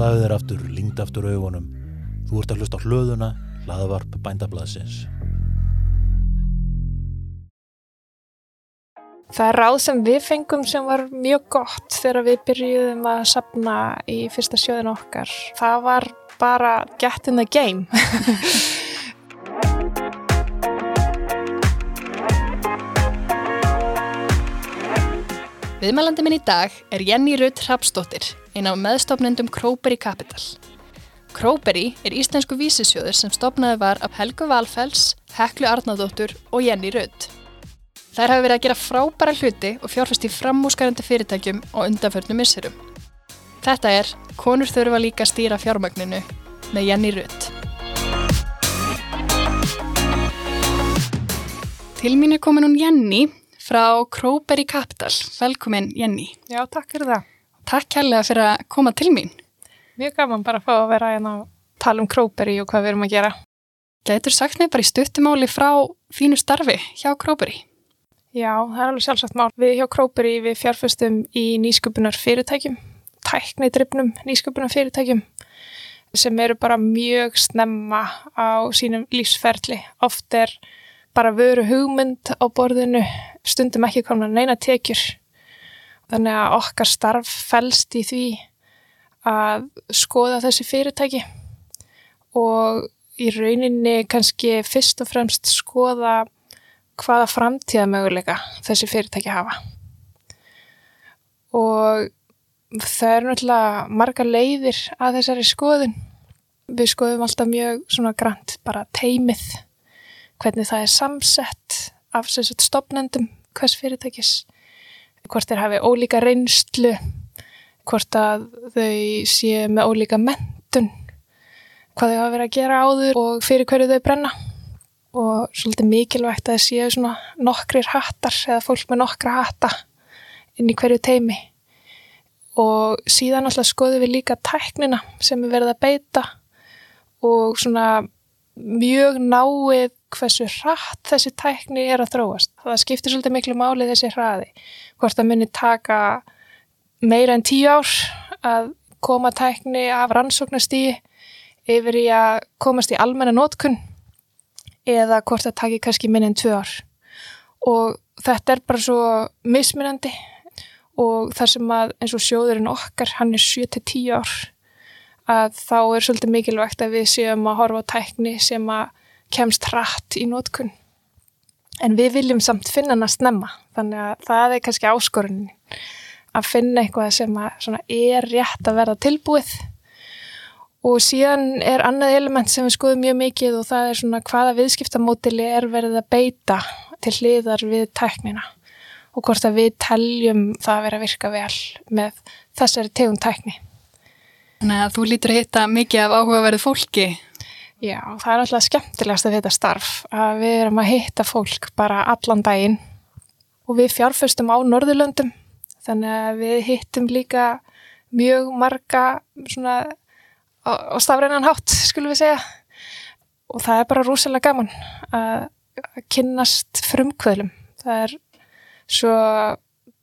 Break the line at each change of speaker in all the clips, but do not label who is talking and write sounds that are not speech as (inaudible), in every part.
Slaðu þér aftur, lingd aftur augunum. Þú ert að hlusta á hlöðuna, hlaðavarp bændablaðsins.
Það er ráð sem við fengum sem var mjög gott þegar við byrjuðum að sapna í fyrsta sjóðin okkar. Það var bara get in the game. (laughs)
Viðmælandi minn í dag er Jenny Rutt Hrapsdóttir, ein af meðstofnendum Króberi Capital. Króberi er íslensku vísisjóður sem stopnaði var af Helgu Valfells, Heklu Arnáðóttur og Jenny Rutt. Þær hafi verið að gera frábæra hluti og fjárfæst í framúskarandi fyrirtækjum og undanförnum missurum. Þetta er Konur þurfa líka að stýra fjármagninu með Jenny Rutt. Til mín er komin hún Jenny frá Króberi Capital. Velkomin Jenny.
Já, takk fyrir það.
Takk kærlega fyrir að koma til mín.
Mjög gaman bara að fá að vera hérna að tala um Króberi og hvað við erum að gera.
Gætur sagt mér bara í stuttumáli frá þínu starfi hjá Króberi?
Já, það er alveg sjálfsagt mál. Við hjá Króperi við fjárfestum í nýsköpunar fyrirtækjum, tæknidrifnum nýsköpunar fyrirtækjum sem eru bara mjög snemma á sínum lífsferðli. Oft er bara vöru hugmynd á borðinu, stundum ekki komin að neina tekjur. Þannig að okkar starf fælst í því að skoða þessi fyrirtæki og í rauninni kannski fyrst og fremst skoða hvaða framtíðamöguleika þessi fyrirtæki hafa. Og það eru náttúrulega marga leiðir að þessari skoðun. Við skoðum alltaf mjög svona grænt bara teimið, hvernig það er samsett af sérsett stopnendum hvers fyrirtækis, hvort þeir hafi ólíka reynslu, hvort að þau séu með ólíka mentun, hvað þau hafa verið að gera áður og fyrir hverju þau brenna. Og svolítið mikilvægt að það séu svona nokkrir hattar eða fólk með nokkra hatta inn í hverju teimi og síðan alltaf skoðum við líka tæknina sem við verðum að beita og svona mjög náið hversu hratt þessi tækni er að þróast. Það skiptir svolítið miklu máli þessi hraði. Hvort það munir taka meira en tíu ár að koma tækni af rannsóknastíi yfir í að komast í almenna nótkunn eða hvort það takir kannski minn en tvö ár og þetta er bara svo mismunandi og þar sem að eins og sjóðurinn okkar hann er 7-10 ár að þá er svolítið mikilvægt að við séum að horfa á tækni sem að kemst hratt í nótkunn en við viljum samt finna hann að snemma þannig að það er kannski áskorunin að finna eitthvað sem er rétt að verða tilbúið Og síðan er annað element sem við skoðum mjög mikið og það er svona hvaða viðskiptamótili er verið að beita til hliðar við tæknina og hvort að við teljum það að vera að virka vel með þessari tegum tækni.
Þannig að þú lítur að hitta mikið af áhugaverðu fólki.
Já, það er alltaf skemmtilegast að þetta starf að við erum að hitta fólk bara allan daginn og við fjárföstum á Norðurlöndum þannig að við hittum líka mjög marga svona á, á stafrænan hátt, skulum við segja. Og það er bara rúsilega gaman að, að kynnast frumkvöðlum. Það er svo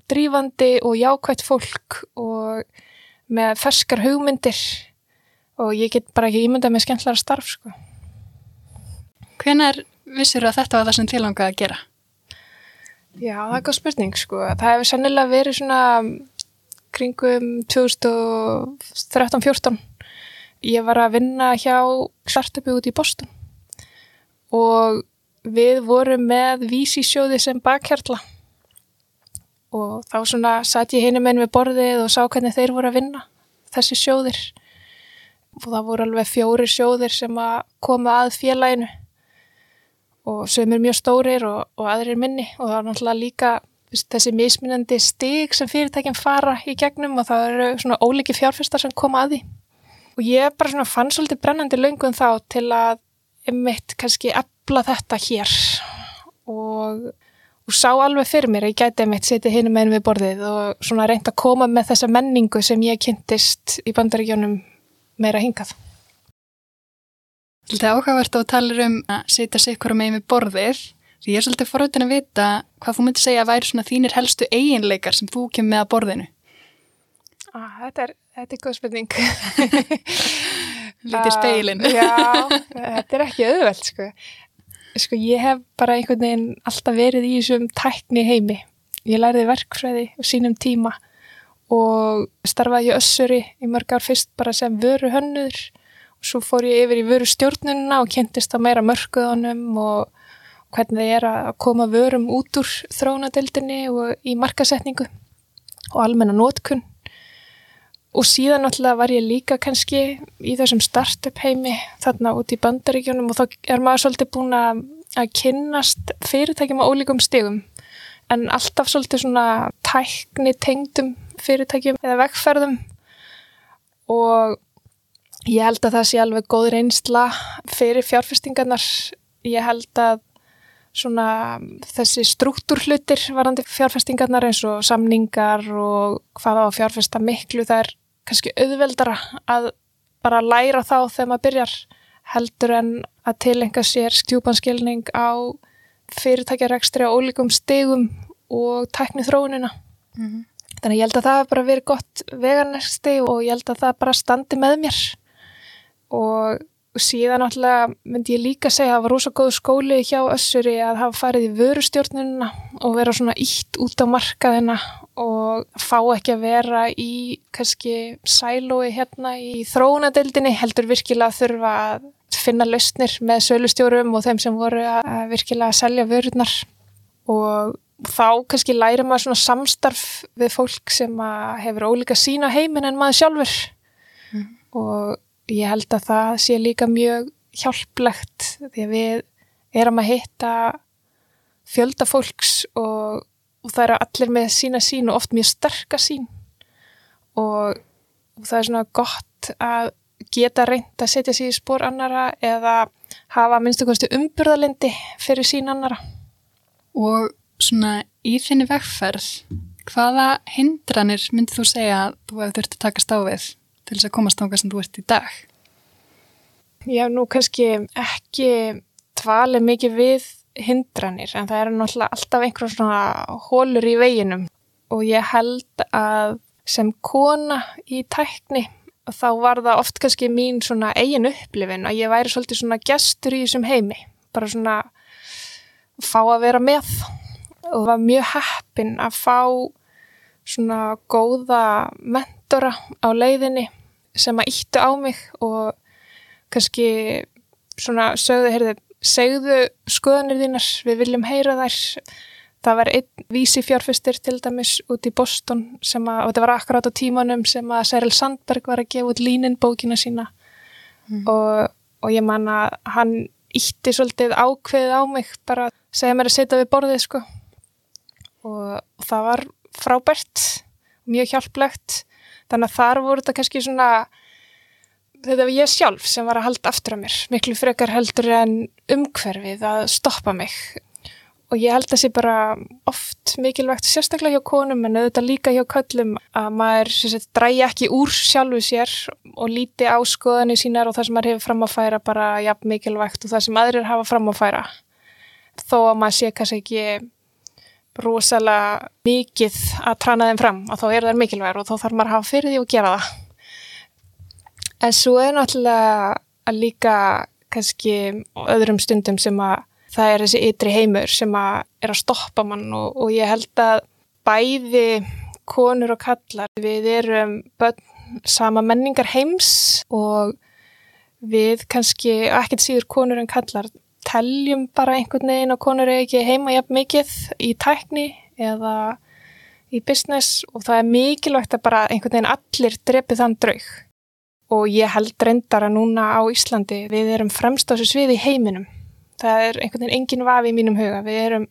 drífandi og jákvægt fólk og með ferskar hugmyndir og ég get bara ekki ímyndað með skemmtlara starf, sko.
Hvenar vissir þú að þetta var það sem tilangað að gera?
Já, það er góð spurning, sko. Það hefur sannilega verið svona kringum 2013-14 Ég var að vinna hjá startupi út í Boston og við vorum með vísisjóði sem bakhjartla og þá svona satt ég henni með með borðið og sá hvernig þeir voru að vinna, þessi sjóðir og það voru alveg fjóri sjóðir sem að koma að félaginu. Og sem er mjög stórir og, og aðrir minni. Og það er náttúrulega líka þessi mismunandi stig sem fyrirtækinn fara í gegnum og það eru svona óliki fjárfestar sem koma að því. Og ég bara svona fann svolítið brennandi löngun þá til að mitt kannski efla þetta hér. Og, og sá alveg fyrir mér að ég gæti mitt setið hinn með henn við borðið og svona reynd að koma með þessa menningu sem ég kynntist í bandaríkjónum meira hingað.
Þetta er áhugavert að tala um að setja sig ykkur með við borðið því ég er svolítið foröldin að vita hvað þú myndir segja að væri svona þínir helstu eiginleikar sem þú kemur með að borðinu.
Ah, þetta, er, þetta er góð spurning. (laughs)
Lítið speilin.
Um, já, þetta er ekki auðvelt, sko. Sko, ég hef bara einhvern veginn alltaf verið í þessum tækni heimi. Ég læriði verkfræði á sínum tíma og starfaði í össuri í mörg ár fyrst bara sem vöru hönnur og svo fór ég yfir í vöru stjórnununa og kynntist á meira mörguðanum og hvernig það er að koma vörum út úr þróunadeildinni og í markasetningu og almenna nótkunn og síðan náttúrulega var ég líka kannski í þessum startup heimi þarna út í bandaríkjónum og þá er maður svolítið búin að, að kynnast fyrirtækjum á ólíkum stigum. En alltaf svolítið svona tækni tengdum fyrirtækjum eða vegferðum og ég held að það sé alveg góð reynsla fyrir fjárfestingarnar ég held að svona þessi struktúrhlutir varandi fjárfestingarnar eins og samningar og hvað á fjárfesta miklu það er kannski auðveldara að bara læra þá þegar maður byrjar heldur en að tilenga sér stjúpanskilning á fyrirtækjarekstri á ólíkum stegum og tækni þróunina. Mm -hmm. Þannig að ég held að það hef bara verið gott veganesti og ég held að það bara standi með mér. Og síðan náttúrulega myndi ég líka segja að það var rosa góð skóli hjá Össuri að hafa farið í vörustjórnununa og vera svona ítt út á markaðina og fá ekki að vera í kannski sælói hérna í þróunadeildinni heldur virkilega að þurfa að finna lausnir með sölustjórum og þeim sem voru að virkilega að selja vörurnar. Og þá kannski læri maður svona samstarf við fólk sem hefur ólíka sína heiminn en maður sjálfur mm. og ég held að það sé líka mjög hjálplegt því að við erum að hitta fjölda fólks og, og það eru allir með sína sín og oft mjög sterka sín og, og það er svona gott að geta reynd að setja sér í spór annara eða hafa minnstu kosti umburðalindi fyrir sín annara.
Og svona í þinni vegferð, hvaða hindranir myndið þú segja að þú hefur þurft að takast á við til þess að komast ánga sem þú ert í dag?
Já, nú kannski ekki tvalið mikið við hindranir en það eru náttúrulega alltaf einhverjum svona hólur í veginum. Og ég held að sem kona í tækni þá var það oft kannski mín svona eigin upplifin að ég væri svolítið svona gestur í þessum heimi, bara svona fá að vera með og var mjög heppin að fá svona góða mentora á leiðinni sem að íttu á mig og kannski svona sögðu, heyrðu, segðu skoðanir þínar, við viljum heyra þær. Það var einn vísi fjárfestir til dæmis út í Boston sem að, og þetta var akkurát á tímanum sem að Cyril Sandberg var að gefa út línin bókina sína. Mm. og, og ég man að hann ítti svolítið ákveðið á mig bara segja mér að setja við borðið sko og, það var frábært mjög hjálplegt. Þannig að þar voru þetta kannski svona þetta var ég sjálf sem var að halda aftur á mér, miklu frekar heldur en umhverfið að stoppa mig. Og ég held að það sé bara oft mikilvægt sérstaklega hjá konum en auðvitað líka hjá köllum að maður sagt, drægi ekki úr sjálfu sér og líti á skoðanir sínar og það sem maður hefur fram að færa bara jafn mikilvægt og það sem aðrir hafa fram að færa. Þó að maður sé kannski ekki rosalega mikið að trana þeim fram og þá er það mikilvægur og þá þarf maður að hafa fyrir því og gera það. En svo er náttúrulega að líka kannski öðrum stundum sem að það er þessi ytri heimur sem að er að stoppa mann og, og ég held að bæði konur og kallar við erum börn sama menningar heims og við kannski, ekkert síður konur en kallar, teljum bara einhvern veginn og konur er ekki heima jafn mikið í tækni eða í business og það er mikilvægt að bara einhvern veginn allir drepi þann draug og ég held reyndar að núna á Íslandi við erum fremst á þessu sviði í heiminum. Það er einhvern veginn engin vafi í mínum huga. Við erum,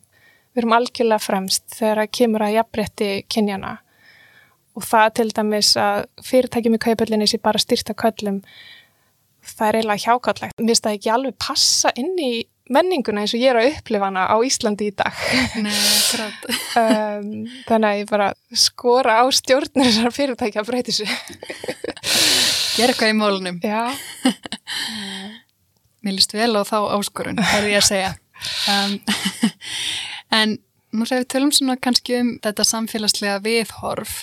við erum algjörlega fremst þegar það kemur að jafnrétti kynjana og það til dæmis að fyrirtækjum í kaupallinni sé bara styrta köllum það er eiginlega hjákallegt. Mér það ekki alveg passa inn í menninguna eins og ég er að upplifa hana á Íslandi í dag.
Nei, grátt. (laughs)
um, þannig að ég bara skora á stjórnir þessar fyrirtækja að breyti sig.
Gera eitthvað í mólunum.
Já. (laughs)
Mér líst vel á þá áskorun, það er ég að segja. Um, (laughs) en nú þegar við tölum svona kannski um þetta samfélagslega viðhorf,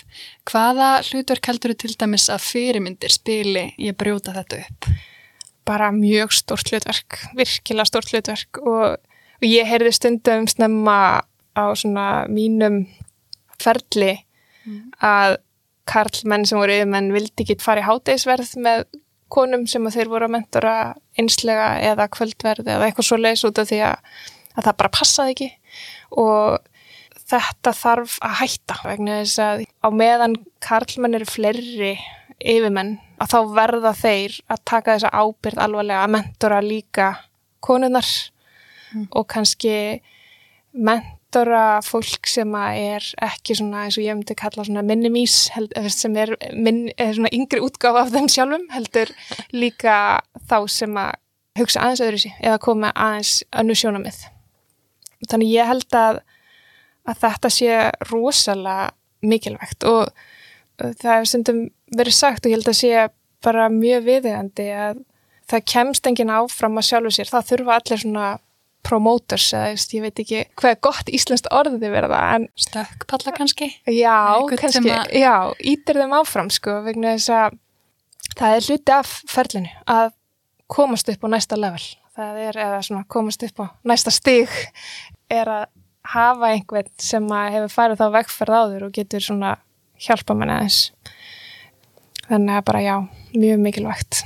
hvaða hlutverk heldur þú til dæmis að fyrirmyndir spili í að brjóta þetta upp?
Bara mjög stórt hlutverk, virkilega stórt hlutverk og, og ég heyrði stundum snemma á svona mínum ferli mm. að karlmenn sem voru yfirmenn vildi ekki fara í hátegisverð með konum sem þeir voru að mentora einslega eða kvöldverð eða eitthvað svo leiðs út af því að, að það bara passaði ekki og þetta þarf að hætta vegna þess að á meðan karlmenn eru fleiri yfirmenn að þá verða þeir að taka þessa ábyrð alvarlega að mentora líka konunar mm. og kannski mentora fólk sem er ekki svona eins og ég myndi kalla svona minimís sem er, min, er svona yngri útgáfa af þeim sjálfum heldur (laughs) líka þá sem að hugsa aðeins öðru sí eða koma aðeins önnu sjónamið. Þannig ég held að, að þetta sé rosalega mikilvægt og það er stundum verið sagt og ég held að sé bara mjög viðegandi að það kemst enginn áfram að sjálfu sér. Það þurfa allir svona promoters eða ég veit ekki hvað er gott íslenskt orðið verða en
stökkpalla kannski?
Já, kannski, a... já, ítir þeim áfram sko, vegna þess að það er hluti af ferlinu að komast upp á næsta level. Það er eða svona komast upp á næsta stig er að hafa einhvern sem hefur farið þá vekkferð áður og getur svona hjálpa manni aðeins þannig að bara já, mjög mikilvægt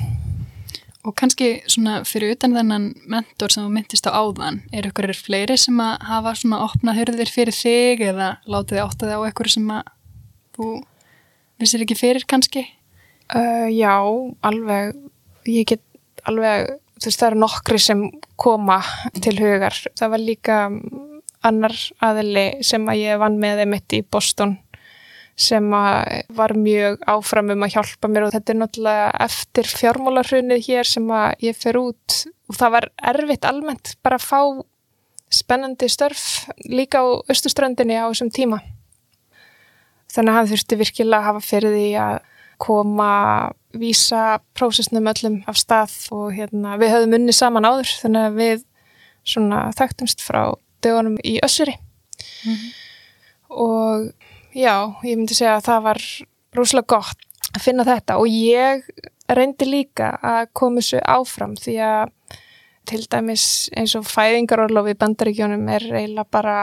Og kannski svona fyrir utan þennan mentor sem þú myndist á áðan, er ykkur fleiri sem að hafa svona opnað hörðir fyrir þig eða látið þið áttaði á ykkur sem að þú vissir ekki fyrir kannski?
Uh, já, alveg, ég get alveg, þú veist það eru nokkri sem koma til hugar. Það var líka annar aðili sem að ég vann með þeim mitt í Boston sem var mjög áfram um að hjálpa mér og þetta er náttúrulega eftir fjármálarhrunnið hér sem að ég fer út og það var erfitt almennt bara að fá spennandi störf líka á östuströndinni á þessum tíma. Þannig að hann þurfti virkilega að hafa fyrir því að koma, vísa prósessnum öllum af stað og hérna, við höfum unni saman áður þannig að við svona þekktumst frá dögunum í össuri mm -hmm. og já, ég myndi segja að það var rúslega gott að finna þetta og ég reyndi líka að koma þessu áfram því að til dæmis eins og fæðingarorlofi í bandaríkjónum er eiginlega bara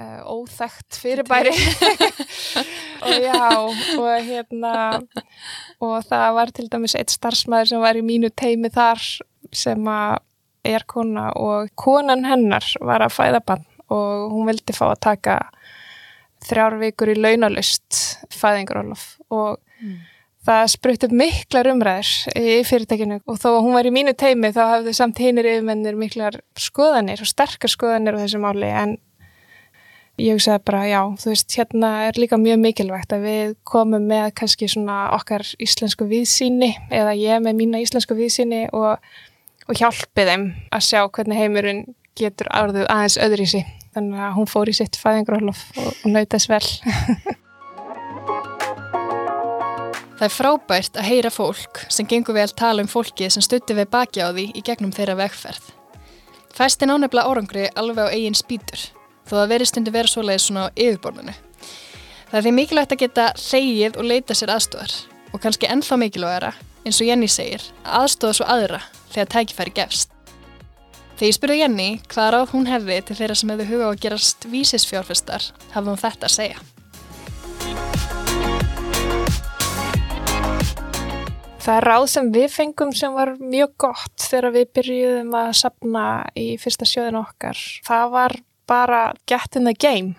uh, óþægt fyrirbæri. (laughs) Og já og hérna og það var til dæmis eitt starfsmæður sem var í mínu teimi þar sem að er kona og konan hennar var að fæða bann og hún vildi fá að taka þrjár vikur í launalust fæðingarólof og mm. það sprutt upp miklar umræður í fyrirtekinu og þó að hún var í mínu teimi þá hafðu samt hinnir yfirmennir miklar skoðanir og sterkar skoðanir á þessu máli en ég hugsaði bara já, þú veist, hérna er líka mjög mikilvægt að við komum með kannski svona okkar íslensku viðsýni eða ég með mína íslensku viðsýni og, og hjálpi þeim að sjá hvernig heimurinn getur árðu aðeins öðru í sig þannig að hún fór í sitt fæðingrólof og, og nautast vel
Það er frábært að heyra fólk sem gengur vel tala um fólki sem stutti við baki á því í gegnum þeirra vegferð. Fæst er nánefla árangri alveg á eigin spýtur, þó að veri stundi vera svoleiðis svona á yfirborðinu. Það er því mikilvægt að geta hleyið og leita sér aðstofar og kannski ennþá mikilvægara, eins og Jenny segir, að aðstofa svo aðra þegar tækifæri gefst. Þegar ég spurði Jenny hvað ráð hún hefði til þeirra sem hefðu huga á að gerast vísisfjárfestar, hafði hún þetta að segja.
Það er ráð sem við fengum sem var mjög gott þegar við byrjuðum að sapna í fyrsta sjöðun okkar. Það var bara get in the game.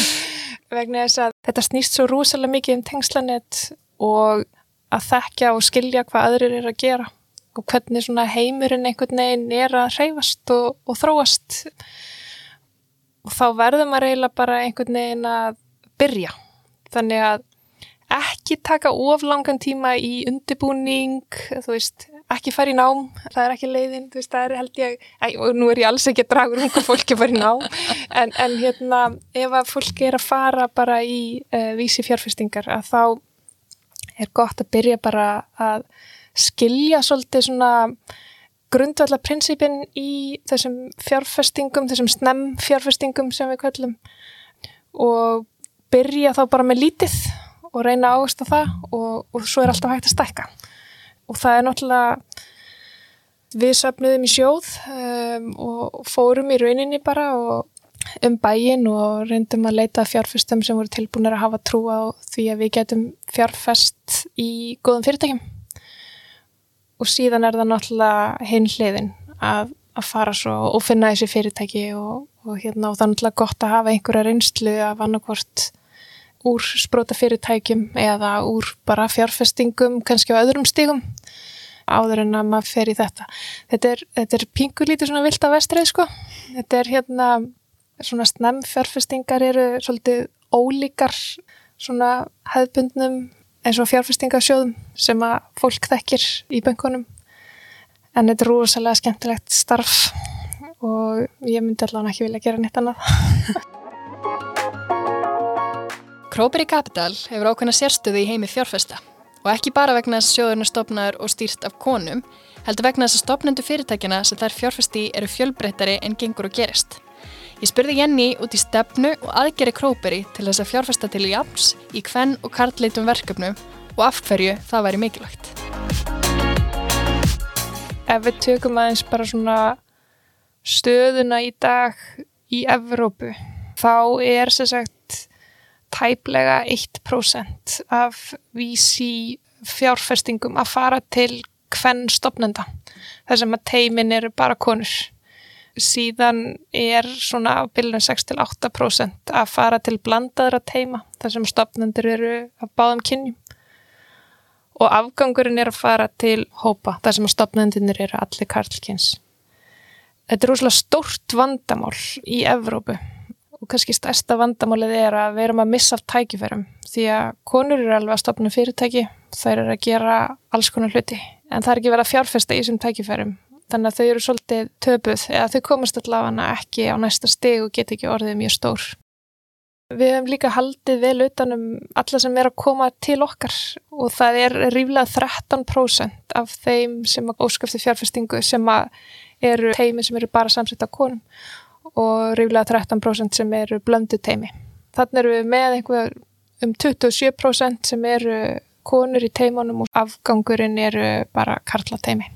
(laughs) Vegna þess að þetta snýst svo rúsalega mikið um tengslanett og að þekkja og skilja hvað aðrir er að gera og hvernig svona heimurinn einhvern veginn er að hreyfast og, og þróast. Og þá verður maður eiginlega bara einhvern veginn að byrja. Þannig að ekki taka oflangan tíma í undibúning þú veist, ekki fara í nám það er ekki leiðin, þú veist, það er held ég og nú er ég alls ekki að draga um hvað fólki fara í nám, en, en hérna ef að fólki er að fara bara í uh, vísi fjárfestingar að þá er gott að byrja bara að skilja svolítið svona grundvallar prinsipin í þessum fjárfestingum, þessum snem fjárfestingum sem við kallum og byrja þá bara með lítið og reyna að ágast á það og, og svo er alltaf hægt að stækka. Og það er náttúrulega við söfnuðum í sjóð um, og fórum í rauninni bara um bæin og reyndum að leita fjárfestum sem voru tilbúinir að hafa trú á því að við getum fjárfest í góðum fyrirtækjum og síðan er það náttúrulega hinn hliðin að, að fara svo og finna þessi fyrirtæki og, og, hérna, og það er náttúrulega gott að hafa einhverja reynslu af annarkvort úr spróta fyrirtækjum eða úr bara fjárfestingum kannski á öðrum stígum áður en að maður fer í þetta. Þetta er, þetta er pingulítið svona vilt af vestrið sko. Þetta er hérna svona snemfjárfestingar eru svolítið ólíkar svona hefðbundnum eins og fjárfestingasjóðum sem að fólk þekkir í böngunum en þetta er rosalega skemmtilegt starf og ég myndi allavega ekki vilja gera nýtt annað. (laughs)
Króperi Capital hefur ákveðna sérstöðu í heimi fjárfesta. Og ekki bara vegna þess að sjóðurinn er stopnaður og stýrt af konum, heldur vegna þess að stopnendu fyrirtækjana sem þær fjárfesti eru fjölbreyttari en gengur og gerist. Ég spurði Jenny út í stefnu og aðgeri Króperi til þess að fjárfesta til jafns í hvenn og kartleitum verkefnum og af hverju það væri mikilvægt.
Ef við tökum aðeins bara svona stöðuna í dag í Evrópu, þá er sér sagt tæplega 1% af vísi fjárfestingum að fara til hvenn stopnenda. Sem að teimin eru bara konur síðan er svona á bylunum 6-8% að fara til blandaðra teima þar sem stopnendur eru af báðum kynjum og afgangurinn er að fara til hópa þar sem stopnendunir eru allir karlkynns. Þetta er úrslega stórt vandamál í Evrópu og kannski stærsta vandamálið er að við erum að missa af tækifærum því að konur eru alveg að stopna fyrirtæki, þær eru að gera alls konar hluti en það er ekki verið að fjárfesta í þessum tækifærum þannig að þau eru svolítið töpuð eða þau komast allavega ekki á næsta steg og get ekki orðið mjög stór. Við hefum líka haldið vel utanum alla sem er að koma til okkar og það er ríflega 13% af þeim sem óskafti fjárfestingu sem eru teimi sem eru bara samsett af konum og ríflega 13% sem eru blöndu teimi. Þannig eru við með einhver um 27% sem eru konur í teimunum og afgangurinn eru bara karla teimi.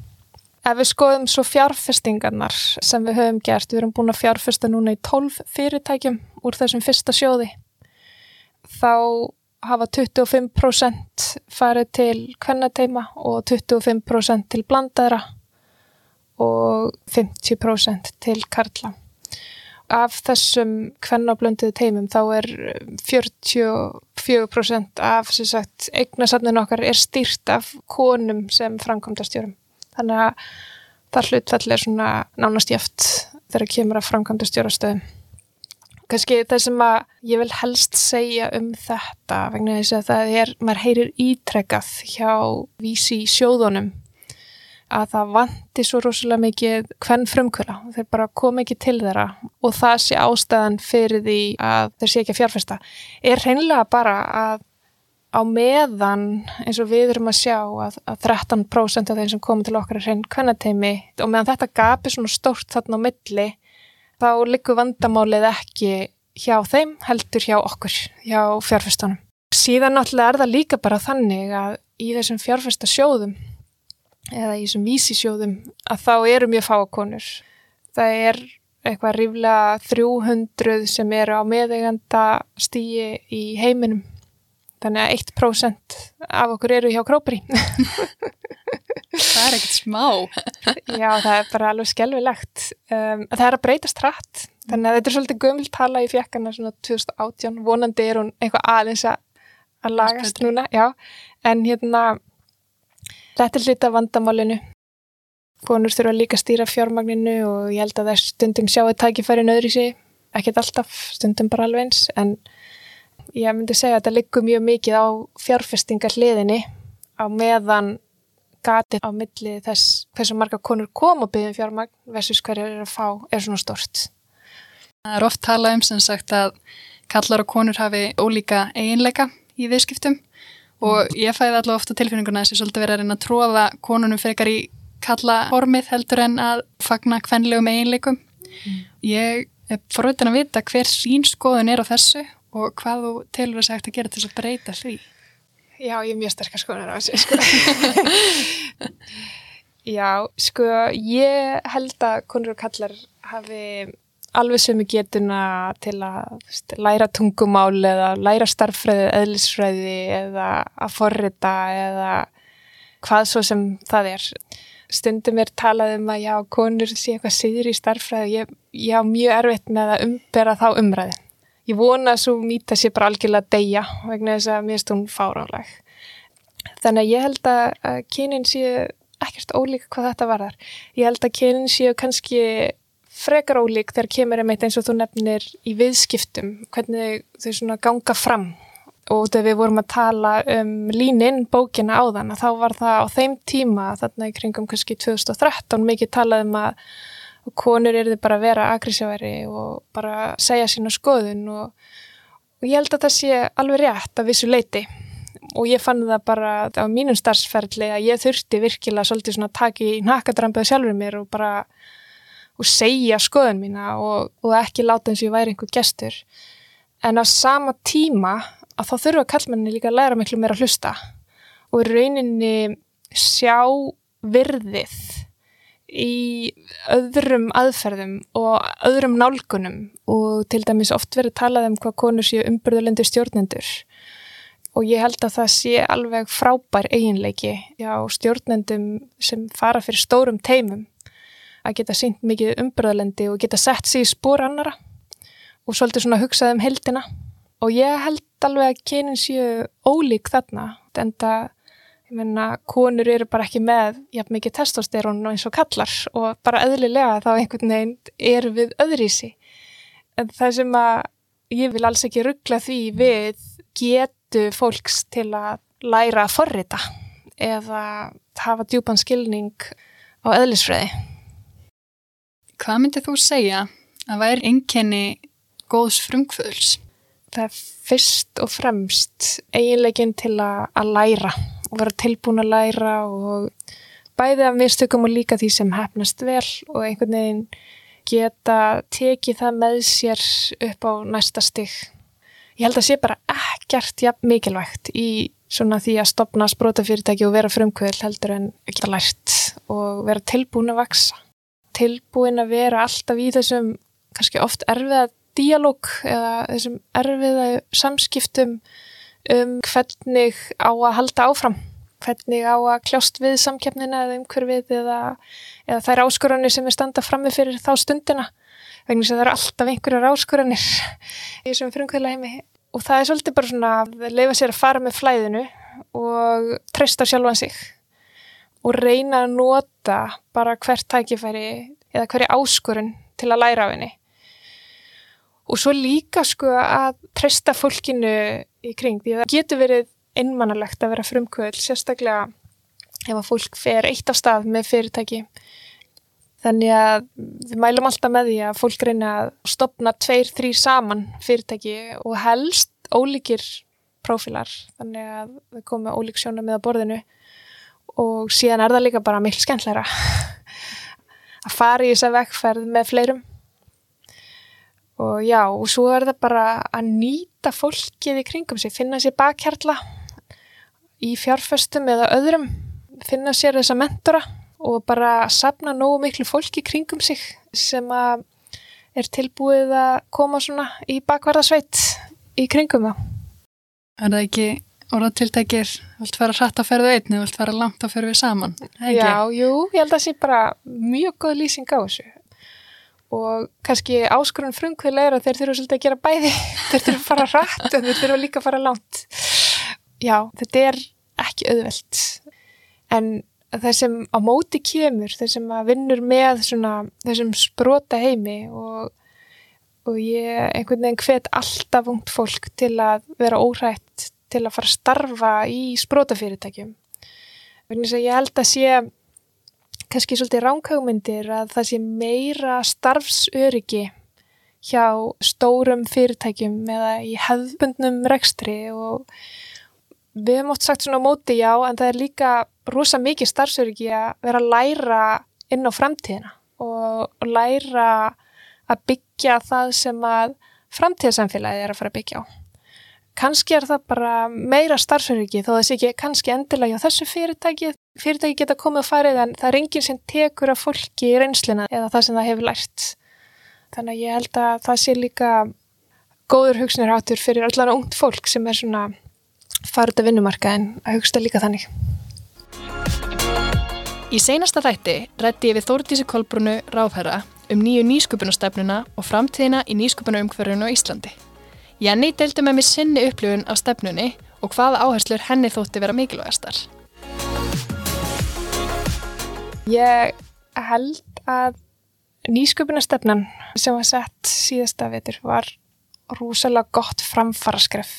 Ef við skoðum svo fjárfestingarnar sem við höfum gert, við erum búin að fjárfesta núna í 12 fyrirtækjum úr þessum fyrsta sjóði, þá hafa 25% farið til kvennateima og 25% til blandaðra og 50% til karla. Af þessum kvennablönduðu teimum þá er 44% af eignasafninu okkar er stýrt af konum sem framkomtastjórum þannig að það hlutfall er svona nánast jæft þegar kemur að framkvæmda stjórastöðum. Kanski það sem að ég vil helst segja um þetta vegna þess að það er, maður heyrir ítrekkað hjá vísi sjóðunum að það vanti svo rosalega mikið hvern frumkvöla, þeir bara kom ekki til þeirra og það sé ástæðan fyrir því að þeir sé ekki að fjárfesta er hreinlega bara að á meðan eins og við erum að sjá að, að 13% af þeim sem komið til okkar er hrein kvennateimi og meðan þetta gapir svona stórt þarna á milli þá likur vandamálið ekki hjá þeim heldur hjá okkur, hjá fjárfestunum. Síðan náttúrulega er það líka bara þannig að í þessum fjárfestasjóðum eða í þessum vísisjóðum að þá eru mjög fáakonur. Það er eitthvað ríflega 300 sem eru á meðeganda stíi í heiminum Þannig að 1% af okkur eru hjá króperi.
það er ekkert smá.
Já, það er bara alveg skelvilegt. Um, það er að breytast hratt. Þannig að þetta er svolítið gömultala í fjekkana svona 2018. Vonandi er hún eitthvað aðeins að lagast núna. Já, en hérna, þetta er hluta vandamálinu. Konur þurfa líka að stýra fjármagninu og ég held að það er stundum sjáu tækifæri nöðri sig. Ekkert alltaf, stundum bara alveg eins, en ég myndi segja að þetta liggur mjög mikið á fjárfestingar hliðinni á meðan gatið á milli þess hversu marga konur kom og byggðum fjármagn versus hverju er að fá er svona stort.
Það er oft talað um sem sagt að kallar og konur hafi ólíka eiginleika í viðskiptum og ég fæði allavega ofta tilfinninguna þess að ég svolítið verið að reyna að tróða konunum frekar í kalla formið heldur en að fagna kvenlegum eiginleikum. Ég er forveitin að vita hver sín skoðun er á þessu og hvað þú telur að hægt að gera til þess að breyta því.
Já, ég er mjög sterkar skoðunar á þessu, sko. (laughs) Já, sko, ég held að konur og kallar hafi alveg sem við getuna til að veist, læra tungumál eða læra starffræði, eðlisfræði eða að forrita eða hvað svo sem það er. Stundum er talað um að já, konur sé eitthvað siður í starffræði. Ég, ég á mjög erfitt með að umbera þá umræði. Ég vona að svo mýta sér bara algjörlega að deyja vegna þess að mér stund fáránleg. Þannig að ég held að kynin séu ekkert ólík hvað þetta varðar. Ég held að kynin séu kannski frekar ólík þegar kemur einmitt eins og þú nefnir í viðskiptum, hvernig þau svona ganga fram og þegar við vorum að tala um líninn bókina á þann þá var það á þeim tíma þarna í kringum kannski 2013 mikið talað um að konur eru bara að vera agressíværi og bara segja sína skoðun og, og ég held að það sé alveg rétt að vissu leiti og ég fann það bara á mínum starfsferðli að ég þurfti virkilega svolítið svona að taka í nakadrambuðu sjálfur mér og bara og segja skoðun mína og, og ekki láta eins og ég væri einhver gestur. En á sama tíma að þá þurfa kallmenni líka að læra miklu meira að hlusta og rauninni sjá virðið í öðrum aðferðum og öðrum nálgunum og til dæmis oft verið talað um hvað konur séu umbyrðulendi stjórnendur. Og ég held að það sé alveg frábær eiginleiki já, stjórnendum sem fara fyrir stórum teimum að geta sínt mikið umbyrðalendi og geta sett sér í spór annara og svolítið svona hugsað um heldina og ég held alveg að kynin séu ólík þarna en það, menna, konur eru bara ekki með jafn mikið testosterón eins og kallar og bara öðlilega þá einhvern veginn eru við öðrísi en það sem að ég vil alls ekki ruggla því við get getu fólks til að læra að forrita eða hafa djúpan skilning á eðlisfræði.
Hvað myndið þú segja að væri einkenni góðs frumkvöðls?
Það er fyrst og fremst eiginlegin til að, að læra og vera tilbúin að læra og bæði af mistökum og líka því sem hefnast vel og einhvern veginn geta tekið það með sér upp á næsta stygg ég held að sé bara ekkert ja, mikilvægt í svona því að stopna sprótafyrirtæki og vera frumkvöld heldur en ekki að lært og vera tilbúin að vaksa. Tilbúin að vera alltaf í þessum kannski oft erfiða díalóg eða þessum erfiða samskiptum um hvernig á að halda áfram, hvernig á að kljást við samkjöfnina eða umhverfið eða, eða þær áskorunni sem er standa frammi fyrir þá stundina vegna að það eru alltaf einhverjar áskorunir í þessum frumkvöla heimi og það er svolítið bara svona að leifa sér að fara með flæðinu og treysta sjálfan sig og reyna að nota bara hvert tækifæri eða hverju áskorun til að læra af henni. Og svo líka sko að treysta fólkinu í kring því að það getur verið einmannalegt að vera frumkvöld sérstaklega ef að fólk fer eitt af stað með fyrirtæki Þannig að við mælum alltaf með því að fólk reyna að stopna tveir, þrý saman fyrirtæki og helst ólíkir prófilar. Þannig að við komum ólík sjóna með að borðinu og síðan er það líka bara miklu skemmtlæra (laughs) að fara í þessa vekkferð með fleirum. Og já, og svo er það bara að nýta fólkið í kringum sig, finna sér bakhjarla í fjárfestum eða öðrum, finna sér þessa mentora og bara sapna nógu miklu fólki kringum sig sem að er tilbúið að koma svona í bakvarðasveit í kringum það.
Er það ekki orðatiltækir, vilt fara hratt að ferðu einn eða vilt fara langt að ferðu við saman?
Já, jú, ég held að það sé bara mjög góð lýsing á þessu og kannski áskurðan frumkvöla er að þeir þurfa svolítið að gera bæði. (laughs) Þeir þurfa að fara hratt en þeir þurfa líka að fara langt. Já, þetta er ekki auðvelt. En þeir sem á móti kemur, þeir sem að vinnur með svona, þessum sprota heimi og, og ég einhvern veginn hvet alltaf ungt fólk til að vera óhrætt til að fara að starfa í sprótafyrirtækjum. Ég held að sé kannski svolítið ránkagmyndir að það sé meira starfsöryggi hjá stórum fyrirtækjum eða í hefðbundnum rekstri og við hefum oft sagt svona móti já en það er líka rosa mikið starfsöryggi að vera að læra inn á framtíðina og, læra að byggja það sem að framtíðarsamfélagið er að fara að byggja á. Kanski er það bara meira starfsöryggi þó sé ekki kannski endilega á þessu fyrirtæki. Fyrirtæki geta komið að farið en það er enginn sem tekur af fólki í reynslina eða það sem það hefur lært. Þannig að ég held að það sé líka góður hugsunarhátur fyrir allan ungt fólk sem er svona farið að vinnumarka en að hugsta líka þannig.
Í seinasta þætti rætti ég við Þórdísi Kolbrunu Ráðherra um nýju nýsköpunastefnuna og framtíðina í nýsköpunarumhverfunu á Íslandi. Jenny deildi með mér sinni upplifun af stefnunni og hvaða áherslur henni þótti vera mikilvægastar.
Ég held að nýsköpunastefnan sem var sett síðasta vetur var rúsalega gott framfaraskref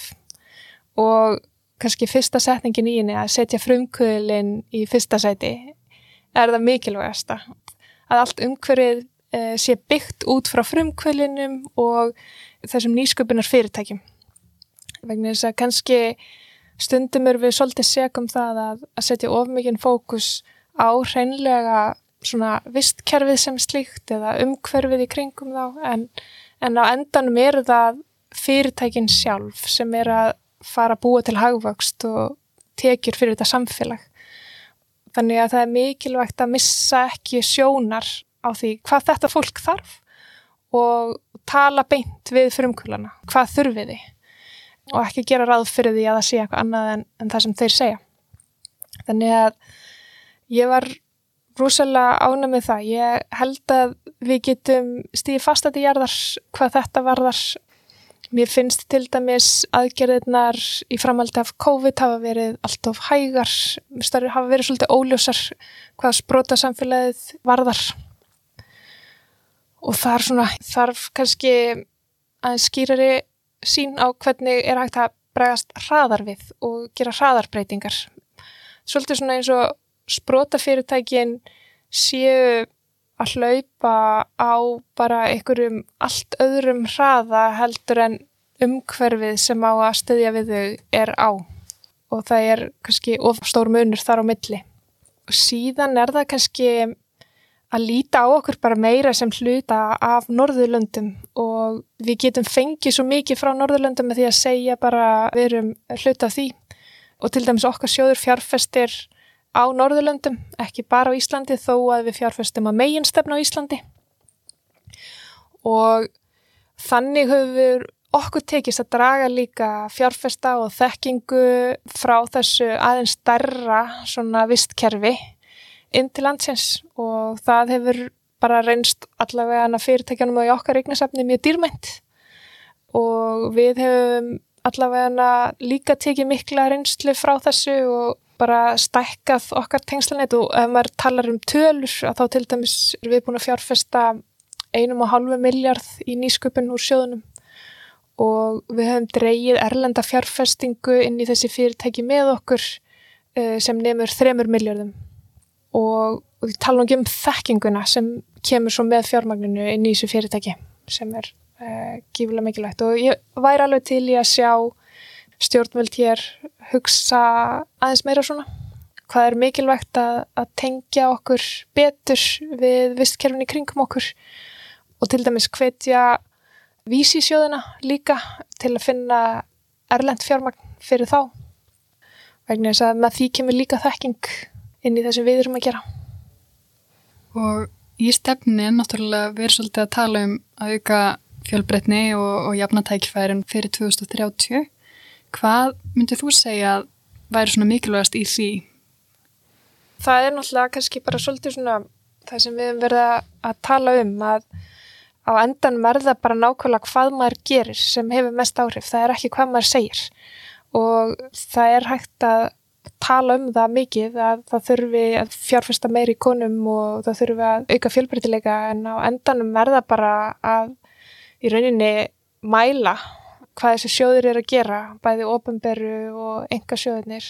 og kannski fyrsta setningin í henni að setja frumkvöðlinn í fyrsta sæti er það mikilvægasta að allt umhverfið e, sé byggt út frá frumkvöðlinnum og þessum nýsköpunar fyrirtækjum vegna þess að kannski stundum er við svolítið segum það að, að setja ofmikinn fókus á hreinlega svona vistkerfið sem slíkt eða umhverfið í kringum þá en, en á endanum er það fyrirtækin sjálf sem er að fara að búa til hagvöxt og tekjur fyrir þetta samfélag. Þannig að það er mikilvægt að missa ekki sjónar á því hvað þetta fólk þarf og tala beint við frumkvölana, hvað þurfið þið og ekki gera ráð fyrir því að það sé eitthvað annað en, en það sem þeir segja. Þannig að ég var rúsalega ána með það. Ég held að við getum stíði fast að því jarðar hvað þetta varðar Mér finnst til dæmis aðgerðirnar í framhaldi af COVID hafa verið allt of hægar, hafa verið svolítið óljósar hvað sprota samfélagið varðar. Og þar svona, þarf kannski að skýrari sín á hvernig er hægt að bregast hraðar við og gera hraðarbreytingar. Svolítið svona eins og sprótafyrirtækin séu að hlaupa á bara einhverjum allt öðrum hraða heldur en umhverfið sem á að stöðja við þau er á og það er kannski ofstór munur þar á milli. Og síðan er það kannski að líta á okkur bara meira sem hluta af Norðurlöndum og við getum fengið svo mikið frá Norðurlöndum með því að segja bara við erum hluta af því. Og til dæmis okkar sjóður fjárfestir á Norðurlöndum, ekki bara á Íslandi þó að við fjárfestum að meginstefna á Íslandi. Og þannig höfum okkur tekist að draga líka fjárfesta og þekkingu frá þessu aðeins starra svona vistkerfi inn til landsins og það hefur bara reynst allavega hana fyrirtækjanum og í okkar eignasafni mjög dýrmænt og við hefum allavega hana líka tekið mikla reynslu frá þessu og bara stækkað okkar tengslanett og ef maður talar um tölur að þá til dæmis er við búin að fjárfesta einum og halvu miljard í nýsköpun úr sjóðunum. Og við höfum dreyið erlenda fjárfestingu inn í þessi fyrirtæki með okkur uh, sem nefnur þremur miljardum og, og við ekki um þekkinguna sem kemur svo með fjármagninu inn í þessu fyrirtæki sem er uh, gífulega mikilvægt og ég væri alveg til í að sjá stjórnvöld hér hugsa aðeins meira svona. Hvað er mikilvægt að, að tengja okkur betur við vistkerfinni kringum okkur og til dæmis hvetja vísisjóðina líka til að finna erlend fjármagn fyrir þá. Vegna þess að með því kemur líka þekking inn í þessu við erum að gera.
Og í stefni er náttúrulega verið svolítið að tala um að auka fjölbreytni og, og jafnatækifærin fyrir 2030. Hvað myndið þú segja að væri svona mikilvægast í því?
Það er náttúrulega kannski bara svolítið svona það sem við hefum verið að tala um að á endan verða bara nákvæmlega hvað maður gerir sem hefur mest áhrif. Það er ekki hvað maður segir og það er hægt að tala um það mikið að það þurfi að fjárfesta meir í konum og það þurfi að auka fjölbreytileika en á endanum verða bara að í rauninni mæla hvað þessi sjóður er að gera, bæði ofinberu og enga sjóðunir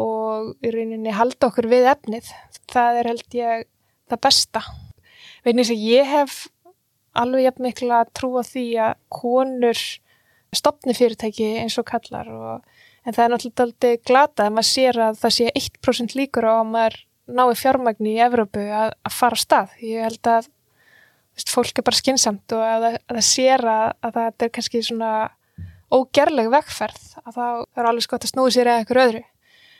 og í rauninni halda okkur við efnið. Það er held ég það besta. Vegna þess að ég hef alveg jafn mikla að trúa því að konur stopni fyrirtæki eins og kallar og En það er náttúrulega aldrei glata að maður sér að það sé 1% líkur á að maður nái fjármagni í Evrópu að, að fara á stað. Ég held að veist, fólk er bara skinsamt og að, að það sér að, að það er kannski svona ógerleg vegferð að þá er alveg skott að snúi sér eða einhver öðru.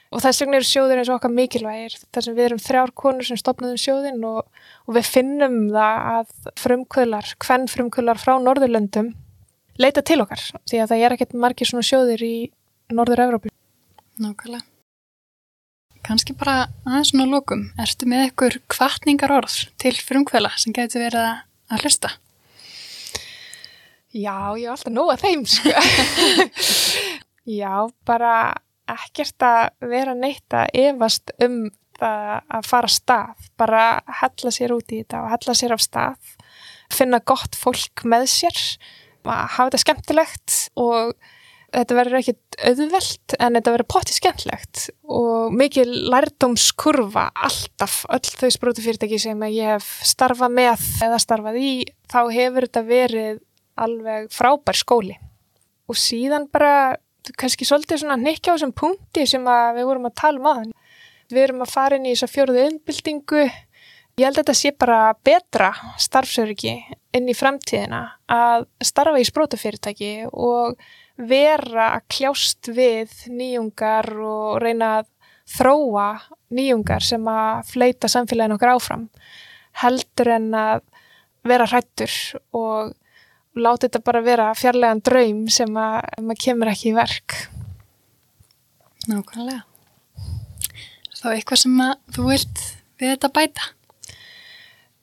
Og þess vegna eru sjóðir eins og okkar mikilvægir þar sem við erum þrjár konur sem stopnaðum sjóðin og, og við finnum það að frumkvölar, hvern frumkvölar frá Norðurlöndum leita til okkar því að það er ekkert margir svona sjóðir í Norður-Európu.
Nákvæmlega. Kanski bara aðeins svona lókum. Erstu með ykkur kvartningar orð til frumkvöla sem getur verið að hlusta?
Já, ég er alltaf nóga þeim, sko. (laughs) Já, bara ekkert að vera neitt að efast um það að fara stað. Bara hella sér út í þetta og hella sér af stað. Finna gott fólk með sér. Hafa þetta skemmtilegt og þetta verður ekkit auðvelt en þetta verður potti skemmtlegt og mikið lærdómskurfa alltaf öll þau sprótufyrirtæki sem ég hef starfað með eða starfað í þá hefur þetta verið alveg frábær skóli. Og síðan bara kannski svolítið svona nekja á þessum punkti sem við vorum að tala um aðan við erum að fara inn í þess að fjóruðu innbildingu ég held að þetta sé bara betra starfsöryggi inn í fremtíðina að starfa í sprótufyrirtæki og vera að kljást við nýjungar og reyna að þróa nýjungar sem að fleita samfélagin okkar áfram heldur en að vera hrættur og láta þetta bara vera fjarlægan draum sem að maður kemur ekki í verk.
Nákvæmlega. Þá eitthvað sem að þú vilt við þetta bæta?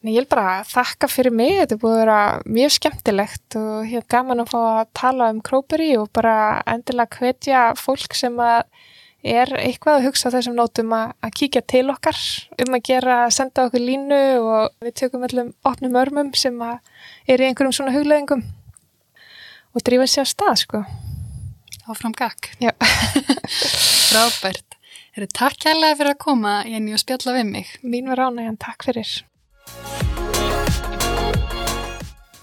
Nei, ég vil bara þakka fyrir mig, þetta er búið að vera mjög skemmtilegt og hér gaman að fá að tala um Króperi og bara endilega hvetja fólk sem er eitthvað að hugsa þessum nótum að, að kíkja til okkar um að gera, senda okkur línu og við tökum öllum opnum örmum sem er í einhverjum svona hugleðingum og drífa sér að stað, sko.
Áfram gakk.
Já. (laughs)
Frábært. Takk kærlega fyrir að koma, Jenny, og spjalla við mig.
Mín var ánægjan, takk fyrir.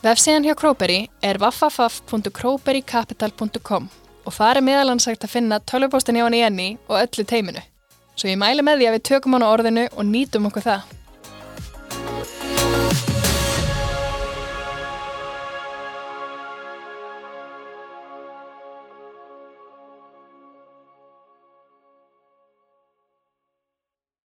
Vefsíðan hjá Króperi er www.kroberrycapital.com og það er meðalansagt að finna tölvupóstin hjá hann í enni og öllu teiminu. Svo ég mæli með því að við tökum hann á orðinu og nýtum okkur það.